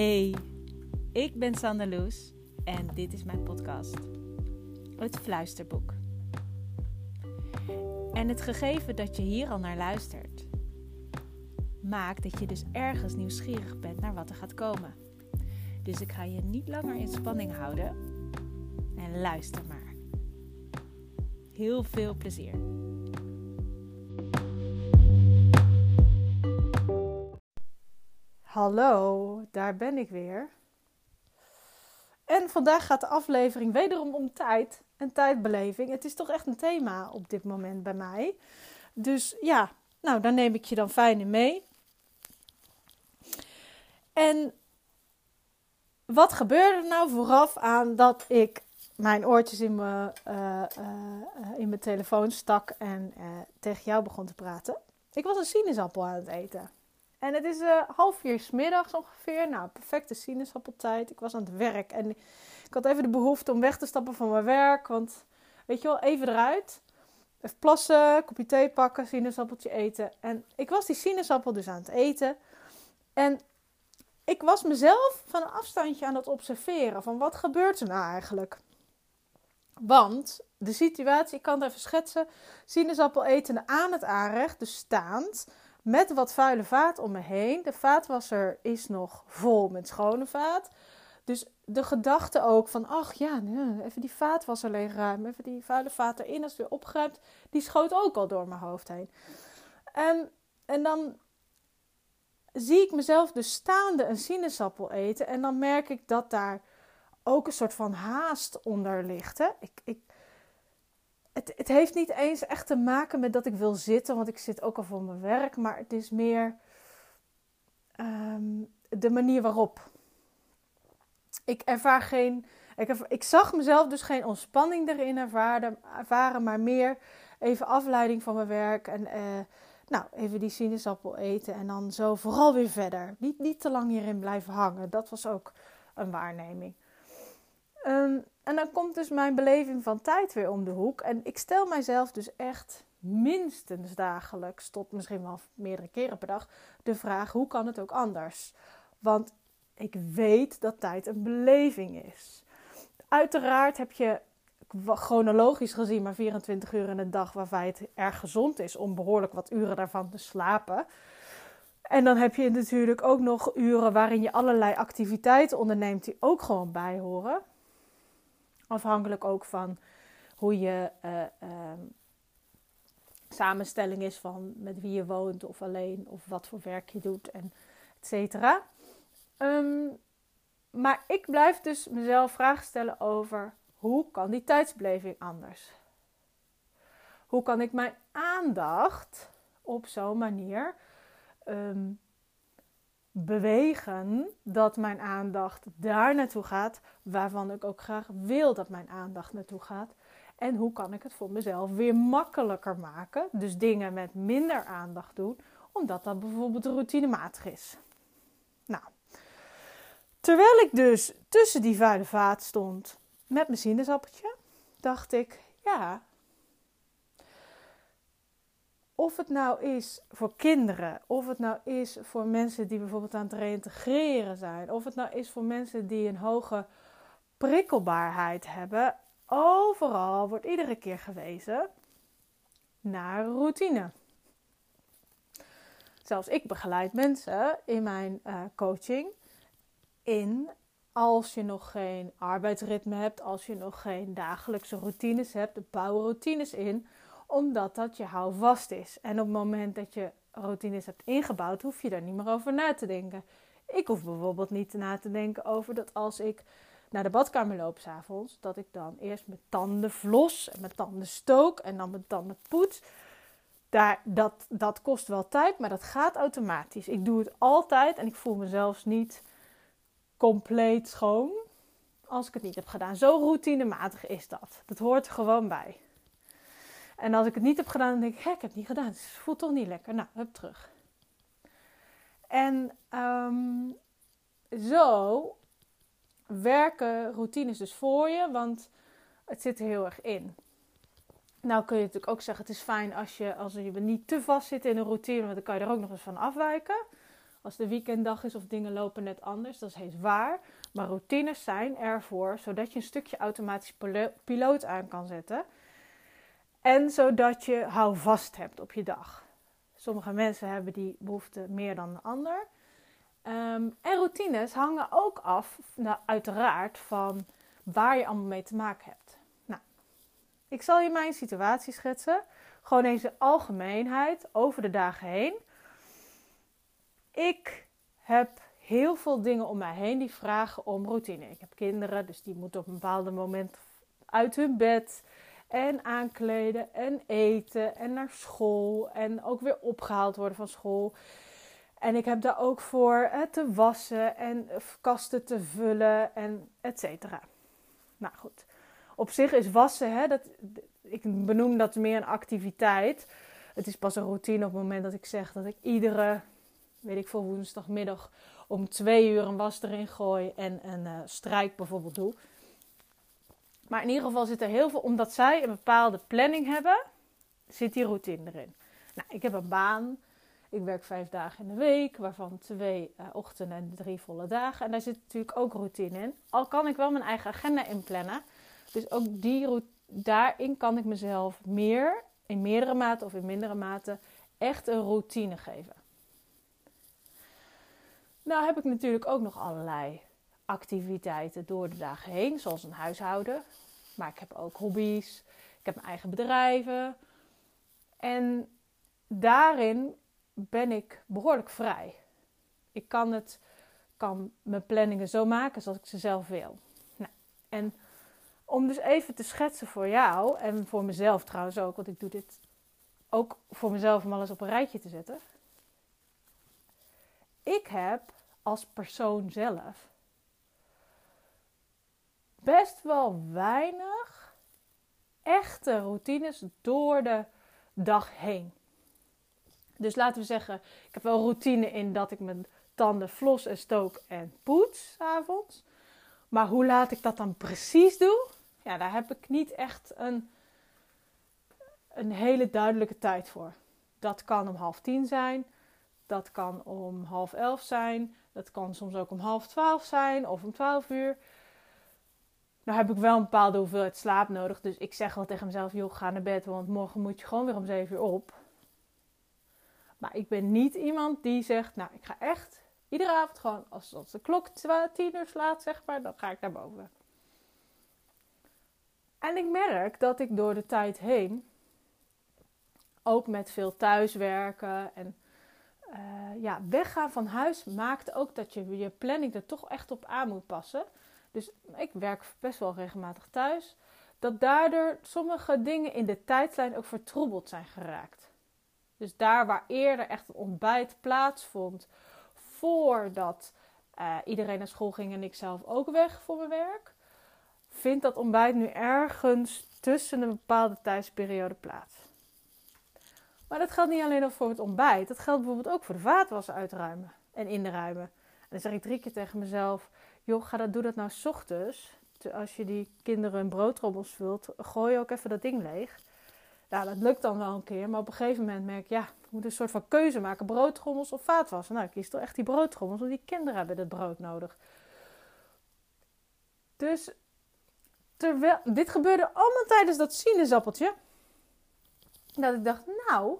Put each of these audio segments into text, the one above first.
Hey, ik ben Sander Loes en dit is mijn podcast, Het Fluisterboek. En het gegeven dat je hier al naar luistert, maakt dat je dus ergens nieuwsgierig bent naar wat er gaat komen. Dus ik ga je niet langer in spanning houden en luister maar. Heel veel plezier. Hallo, daar ben ik weer. En vandaag gaat de aflevering wederom om tijd en tijdbeleving. Het is toch echt een thema op dit moment bij mij. Dus ja, nou, daar neem ik je dan fijn in mee. En wat gebeurde er nou vooraf aan dat ik mijn oortjes in mijn, uh, uh, in mijn telefoon stak en tegen jou begon te praten? Ik was een sinaasappel aan het eten. En het is uh, half vier s middags ongeveer. Nou, perfecte sinaasappeltijd. Ik was aan het werk en ik had even de behoefte om weg te stappen van mijn werk. Want, weet je wel, even eruit. Even plassen, kopje thee pakken, sinaasappeltje eten. En ik was die sinaasappel dus aan het eten. En ik was mezelf van een afstandje aan het observeren. Van wat gebeurt er nou eigenlijk? Want de situatie, ik kan het even schetsen. Sinaasappel eten aan het aanrecht, dus staand met wat vuile vaat om me heen. De vaatwasser is nog vol met schone vaat. Dus de gedachte ook van, ach ja, even die vaatwasser leegruimen, even die vuile vaat erin als het weer opgeruimd, die schoot ook al door mijn hoofd heen. En, en dan zie ik mezelf dus staande een sinaasappel eten en dan merk ik dat daar ook een soort van haast onder ligt. Hè? Ik, ik, het, het, heeft niet eens echt te maken met dat ik wil zitten, want ik zit ook al voor mijn werk, maar het is meer um, de manier waarop. Ik ervaar geen. Ik, ik, zag mezelf dus geen ontspanning erin ervaren, ervaren, maar meer even afleiding van mijn werk en uh, nou, even die sinaasappel eten en dan zo vooral weer verder. Niet, niet te lang hierin blijven hangen. Dat was ook een waarneming. Um, en dan komt dus mijn beleving van tijd weer om de hoek. En ik stel mijzelf dus echt minstens dagelijks, tot misschien wel meerdere keren per dag, de vraag: hoe kan het ook anders? Want ik weet dat tijd een beleving is. Uiteraard heb je chronologisch gezien maar 24 uur in een dag waarbij het erg gezond is om behoorlijk wat uren daarvan te slapen. En dan heb je natuurlijk ook nog uren waarin je allerlei activiteiten onderneemt die ook gewoon bijhoren. Afhankelijk ook van hoe je uh, uh, samenstelling is van met wie je woont of alleen of wat voor werk je doet en et cetera. Um, maar ik blijf dus mezelf vragen stellen over hoe kan die tijdsbeleving anders? Hoe kan ik mijn aandacht op zo'n manier um, bewegen dat mijn aandacht daar naartoe gaat, waarvan ik ook graag wil dat mijn aandacht naartoe gaat. En hoe kan ik het voor mezelf weer makkelijker maken? Dus dingen met minder aandacht doen, omdat dat bijvoorbeeld routinematig is. Nou, terwijl ik dus tussen die vuile vaat stond met mijn sinaasappeltje, dacht ik, ja, of het nou is voor kinderen, of het nou is voor mensen die bijvoorbeeld aan het reïntegreren zijn, of het nou is voor mensen die een hoge prikkelbaarheid hebben, overal wordt iedere keer gewezen naar routine. Zelfs ik begeleid mensen in mijn uh, coaching in als je nog geen arbeidsritme hebt, als je nog geen dagelijkse routines hebt, bouw routines in omdat dat je houvast is. En op het moment dat je routines hebt ingebouwd, hoef je daar niet meer over na te denken. Ik hoef bijvoorbeeld niet na te denken over dat als ik naar de badkamer loop s'avonds, dat ik dan eerst mijn tanden vlos en mijn tanden stook en dan mijn tanden poets. Daar, dat, dat kost wel tijd, maar dat gaat automatisch. Ik doe het altijd en ik voel mezelf niet compleet schoon als ik het niet heb gedaan. Zo routinematig is dat. Dat hoort er gewoon bij. En als ik het niet heb gedaan, dan denk ik, ik heb het niet gedaan. Het voelt toch niet lekker. Nou, hup terug. En um, zo werken routines dus voor je, want het zit er heel erg in. Nou kun je natuurlijk ook zeggen, het is fijn als je, als je niet te vast zit in een routine, want dan kan je er ook nog eens van afwijken. als de weekenddag is of dingen lopen net anders. Dat is heus waar. Maar routines zijn ervoor zodat je een stukje automatisch piloot aan kan zetten. En zodat je houvast hebt op je dag. Sommige mensen hebben die behoefte meer dan een ander. Ehm, en routines hangen ook af, nou, uiteraard, van waar je allemaal mee te maken hebt. Nou, ik zal je mijn situatie schetsen. Gewoon eens de algemeenheid over de dagen heen. Ik heb heel veel dingen om mij heen die vragen om routine. Ik heb kinderen, dus die moeten op een bepaald moment uit hun bed en aankleden en eten en naar school en ook weer opgehaald worden van school. En ik heb daar ook voor eh, te wassen en kasten te vullen en et cetera. Nou goed, op zich is wassen, hè, dat, ik benoem dat meer een activiteit. Het is pas een routine op het moment dat ik zeg dat ik iedere, weet ik veel, woensdagmiddag om twee uur een was erin gooi en een uh, strijk bijvoorbeeld doe. Maar in ieder geval zit er heel veel, omdat zij een bepaalde planning hebben, zit die routine erin. Nou, ik heb een baan. Ik werk vijf dagen in de week, waarvan twee uh, ochtenden en drie volle dagen. En daar zit natuurlijk ook routine in. Al kan ik wel mijn eigen agenda inplannen. Dus ook die, daarin kan ik mezelf meer, in meerdere mate of in mindere mate, echt een routine geven. Nou heb ik natuurlijk ook nog allerlei activiteiten door de dagen heen, zoals een huishouden. Maar ik heb ook hobby's, ik heb mijn eigen bedrijven. En daarin ben ik behoorlijk vrij. Ik kan, het, kan mijn planningen zo maken zoals ik ze zelf wil. Nou, en om dus even te schetsen voor jou en voor mezelf trouwens ook, want ik doe dit ook voor mezelf om alles op een rijtje te zetten. Ik heb als persoon zelf best wel weinig echte routines door de dag heen. Dus laten we zeggen, ik heb wel routine in dat ik mijn tanden flos en stook en poets avonds. Maar hoe laat ik dat dan precies doen? Ja, daar heb ik niet echt een, een hele duidelijke tijd voor. Dat kan om half tien zijn. Dat kan om half elf zijn. Dat kan soms ook om half twaalf zijn of om twaalf uur. Nou heb ik wel een bepaalde hoeveelheid slaap nodig. Dus ik zeg wel tegen mezelf, joh, ga naar bed. Want morgen moet je gewoon weer om zeven uur op. Maar ik ben niet iemand die zegt, nou, ik ga echt iedere avond gewoon, als, als de klok tien uur slaat, zeg maar, dan ga ik naar boven. En ik merk dat ik door de tijd heen, ook met veel thuiswerken en uh, ja, weggaan van huis, maakt ook dat je je planning er toch echt op aan moet passen. Dus ik werk best wel regelmatig thuis. Dat daardoor sommige dingen in de tijdlijn ook vertroebeld zijn geraakt. Dus daar waar eerder echt een ontbijt plaatsvond voordat uh, iedereen naar school ging en ik zelf ook weg voor mijn werk, vindt dat ontbijt nu ergens tussen een bepaalde tijdsperiode plaats. Maar dat geldt niet alleen voor het ontbijt, dat geldt bijvoorbeeld ook voor de vaatwassen uitruimen en inruimen. En dan zeg ik drie keer tegen mezelf: joh, ga dat, doe dat nou s ochtends. Als je die kinderen een broodtrommels vult, gooi ook even dat ding leeg. Nou, dat lukt dan wel een keer, maar op een gegeven moment merk ik, ja, ik moet een soort van keuze maken: broodtrommels of vaatwassen. Nou, ik kies toch echt die broodtrommels, want die kinderen hebben dat brood nodig. Dus terwijl, dit gebeurde allemaal tijdens dat sinaasappeltje. Dat ik dacht, nou,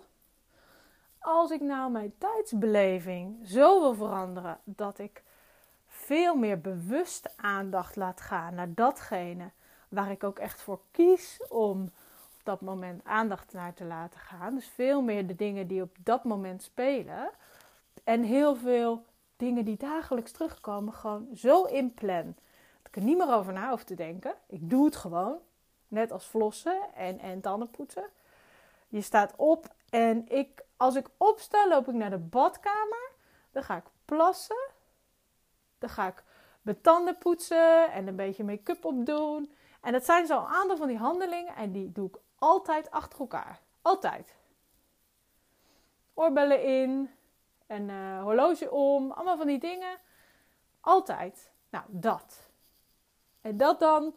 als ik nou mijn tijdsbeleving zo wil veranderen dat ik veel meer bewust aandacht laat gaan naar datgene waar ik ook echt voor kies om op dat moment aandacht naar te laten gaan. Dus veel meer de dingen die op dat moment spelen. En heel veel dingen die dagelijks terugkomen, gewoon zo inplan. Dat ik er niet meer over na hoef te denken. Ik doe het gewoon. Net als flossen en, en tanden poetsen. Je staat op en ik, als ik opsta, loop ik naar de badkamer. Dan ga ik plassen. Dan ga ik mijn tanden poetsen en een beetje make-up opdoen. En dat zijn zo'n aantal van die handelingen en die doe ik altijd achter elkaar. Altijd. Oorbellen in, een uh, horloge om, allemaal van die dingen. Altijd. Nou, dat. En dat dan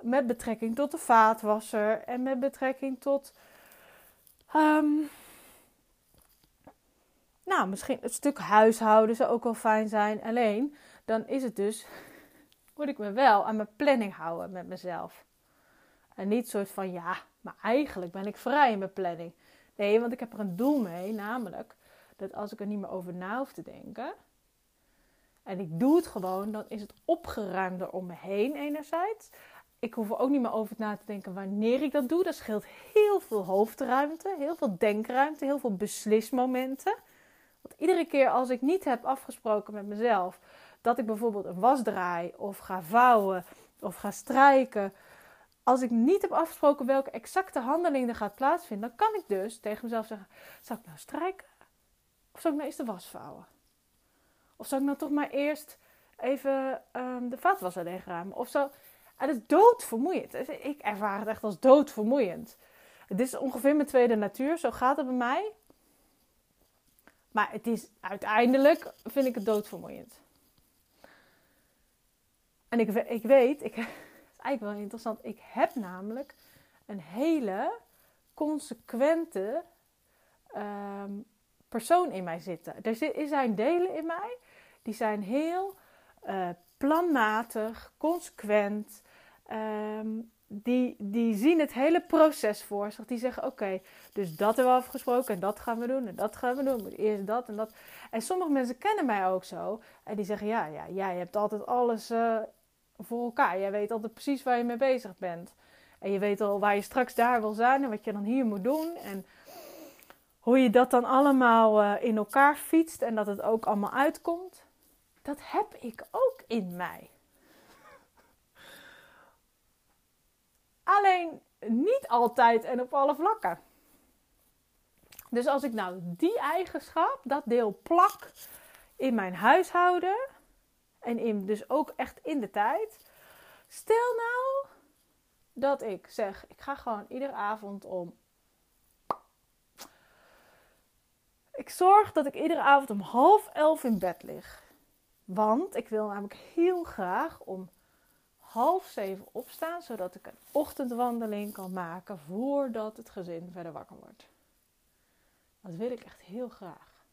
met betrekking tot de vaatwasser en met betrekking tot Um, Nou, misschien het stuk huishouden zou ook wel fijn zijn. Alleen, dan is het dus, moet ik me wel aan mijn planning houden met mezelf. En niet soort van, ja, maar eigenlijk ben ik vrij in mijn planning. Nee, want ik heb er een doel mee, namelijk dat als ik er niet meer over na hoef te denken, en ik doe het gewoon, dan is het opgeruimder om me heen enerzijds. Ik hoef er ook niet meer over na te denken wanneer ik dat doe. Dat scheelt heel veel hoofdruimte, heel veel denkruimte, heel veel beslismomenten. Want iedere keer als ik niet heb afgesproken met mezelf dat ik bijvoorbeeld een was draai of ga vouwen of ga strijken. Als ik niet heb afgesproken welke exacte handeling er gaat plaatsvinden, dan kan ik dus tegen mezelf zeggen: zou ik nou strijken? Of zou ik nou eerst de was vouwen? Of zou ik nou toch maar eerst even um, de vaatwasser leegruimen? Of zo. En het is doodvermoeiend. Ik ervaar het echt als doodvermoeiend. Dit is ongeveer mijn tweede natuur. Zo gaat het bij mij. Maar het is uiteindelijk, vind ik het doodvermoeiend. En ik, ik weet, ik, het is eigenlijk wel interessant. Ik heb namelijk een hele consequente um, persoon in mij zitten. Er zijn delen in mij die zijn heel uh, planmatig, consequent. Um, die, die zien het hele proces voor zich. Die zeggen: Oké, dus dat hebben we afgesproken en dat gaan we doen en dat gaan we doen. Eerst dat en dat. En sommige mensen kennen mij ook zo. En die zeggen: Ja, ja jij hebt altijd alles uh, voor elkaar. Jij weet altijd precies waar je mee bezig bent. En je weet al waar je straks daar wil zijn en wat je dan hier moet doen. En hoe je dat dan allemaal uh, in elkaar fietst en dat het ook allemaal uitkomt. Dat heb ik ook in mij. Alleen niet altijd en op alle vlakken. Dus als ik nou die eigenschap, dat deel plak in mijn huishouden en in, dus ook echt in de tijd. Stel nou dat ik zeg, ik ga gewoon iedere avond om. Ik zorg dat ik iedere avond om half elf in bed lig. Want ik wil namelijk heel graag om half zeven opstaan, zodat ik een ochtendwandeling kan maken voordat het gezin verder wakker wordt. Dat wil ik echt heel graag.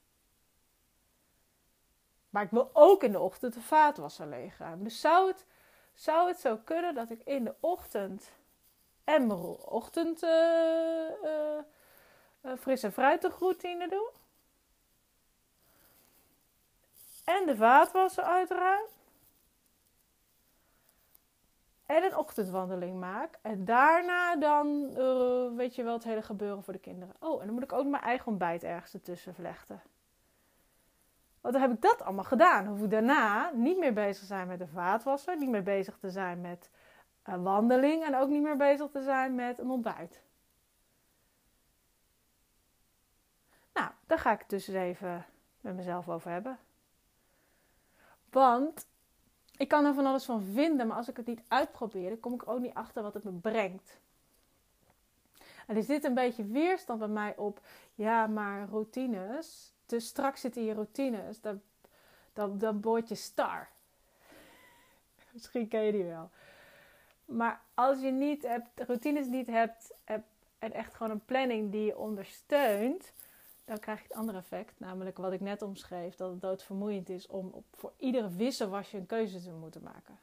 Maar ik wil ook in de ochtend de vaatwasser leegruimen. Dus zou het, zou het zo kunnen dat ik in de ochtend en mijn ochtend uh, uh, uh, fris en fruitig routine doe? En de vaatwasser uitruim? En een ochtendwandeling maak. En daarna dan, uh, weet je wel, het hele gebeuren voor de kinderen. Oh, en dan moet ik ook mijn eigen ontbijt ergens ertussen vlechten. Want dan heb ik dat allemaal gedaan. Hoef ik daarna niet meer bezig te zijn met de vaatwasser. Niet meer bezig te zijn met een wandeling. En ook niet meer bezig te zijn met een ontbijt. Nou, daar ga ik het dus even met mezelf over hebben. Want ik kan er van alles van vinden, maar als ik het niet uitprobeer, dan kom ik ook niet achter wat het me brengt. En er zit een beetje weerstand bij mij op, ja, maar routines, te strak zitten je routines, dan, dan, dan word je star. Misschien ken je die wel. Maar als je niet hebt, routines niet hebt en echt gewoon een planning die je ondersteunt, dan krijg je het andere effect. Namelijk wat ik net omschreef, dat het doodvermoeiend is om op, voor iedere wisselwasje een keuze te moeten maken.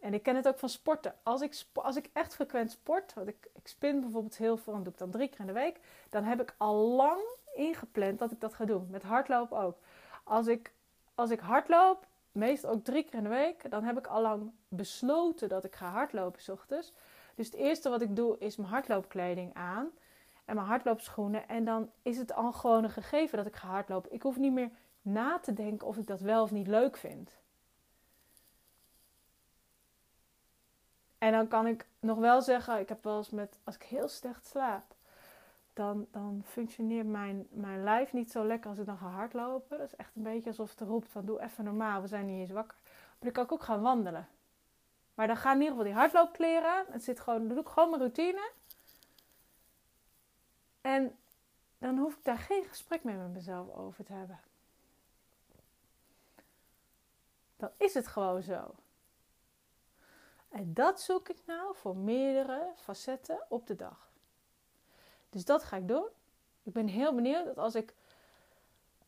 En ik ken het ook van sporten. Als ik, als ik echt frequent sport, want ik, ik spin bijvoorbeeld heel veel en doe ik dan drie keer in de week, dan heb ik al lang ingepland dat ik dat ga doen. Met hardlopen ook. Als ik, als ik hardloop, meestal ook drie keer in de week, dan heb ik al lang besloten dat ik ga hardlopen s ochtends. Dus het eerste wat ik doe is mijn hardloopkleding aan en mijn hardloopschoenen. En dan is het al gewoon een gegeven dat ik ga hardlopen. Ik hoef niet meer na te denken of ik dat wel of niet leuk vind. En dan kan ik nog wel zeggen, ik heb wel eens met, als ik heel slecht slaap, dan, dan functioneert mijn, mijn lijf niet zo lekker als ik dan ga hardlopen. Dat is echt een beetje alsof het roept van doe even normaal, we zijn niet eens wakker. Maar dan kan ik ook gaan wandelen. Maar dan gaan in ieder geval die hardloopkleren. Het zit gewoon, dan doe ik gewoon mijn routine. En dan hoef ik daar geen gesprek meer met mezelf over te hebben. Dan is het gewoon zo. En dat zoek ik nou voor meerdere facetten op de dag. Dus dat ga ik doen. Ik ben heel benieuwd dat als ik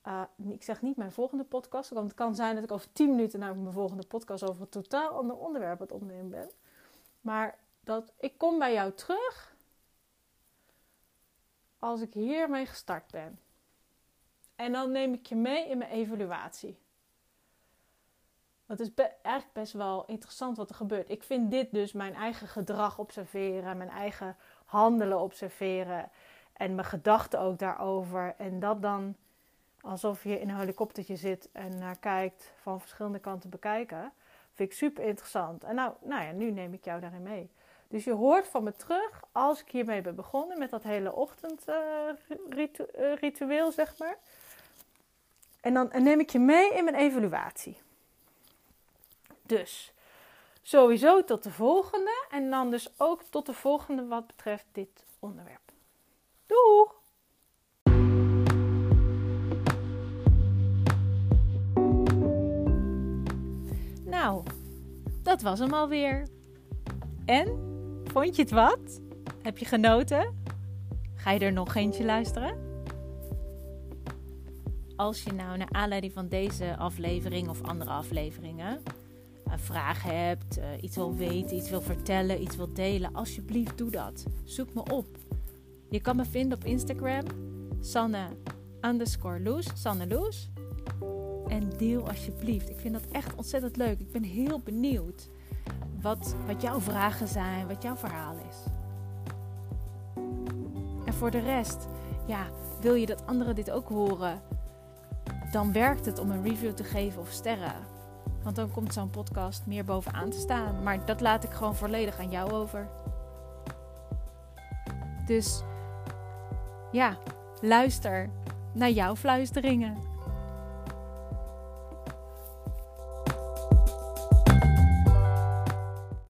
uh, ik zeg niet mijn volgende podcast, want het kan zijn dat ik over 10 minuten naar mijn volgende podcast over een totaal ander onderwerp het opnemen ben. Maar dat ik kom bij jou terug als ik hiermee gestart ben. En dan neem ik je mee in mijn evaluatie. Het is eigenlijk best wel interessant wat er gebeurt. Ik vind dit dus mijn eigen gedrag observeren, mijn eigen handelen observeren en mijn gedachten ook daarover. En dat dan alsof je in een helikoptertje zit en naar kijkt van verschillende kanten bekijken. Vind ik super interessant. En nou, nou ja, nu neem ik jou daarin mee. Dus je hoort van me terug als ik hiermee ben begonnen met dat hele ochtendritueel, uh, zeg maar. En dan neem ik je mee in mijn evaluatie. Dus sowieso tot de volgende en dan dus ook tot de volgende wat betreft dit onderwerp. Doeg! Nou, dat was hem alweer. En? Vond je het wat? Heb je genoten? Ga je er nog eentje luisteren? Als je nou naar aanleiding van deze aflevering of andere afleveringen een vraag hebt, uh, iets wil weten, iets wil vertellen, iets wil delen, alsjeblieft doe dat. Zoek me op. Je kan me vinden op Instagram, Sanne underscore Sanne. En deel alsjeblieft. Ik vind dat echt ontzettend leuk. Ik ben heel benieuwd wat, wat jouw vragen zijn, wat jouw verhaal is. En voor de rest, ja, wil je dat anderen dit ook horen? Dan werkt het om een review te geven of sterren. Want dan komt zo'n podcast meer bovenaan te staan. Maar dat laat ik gewoon volledig aan jou over. Dus ja, luister naar jouw fluisteringen.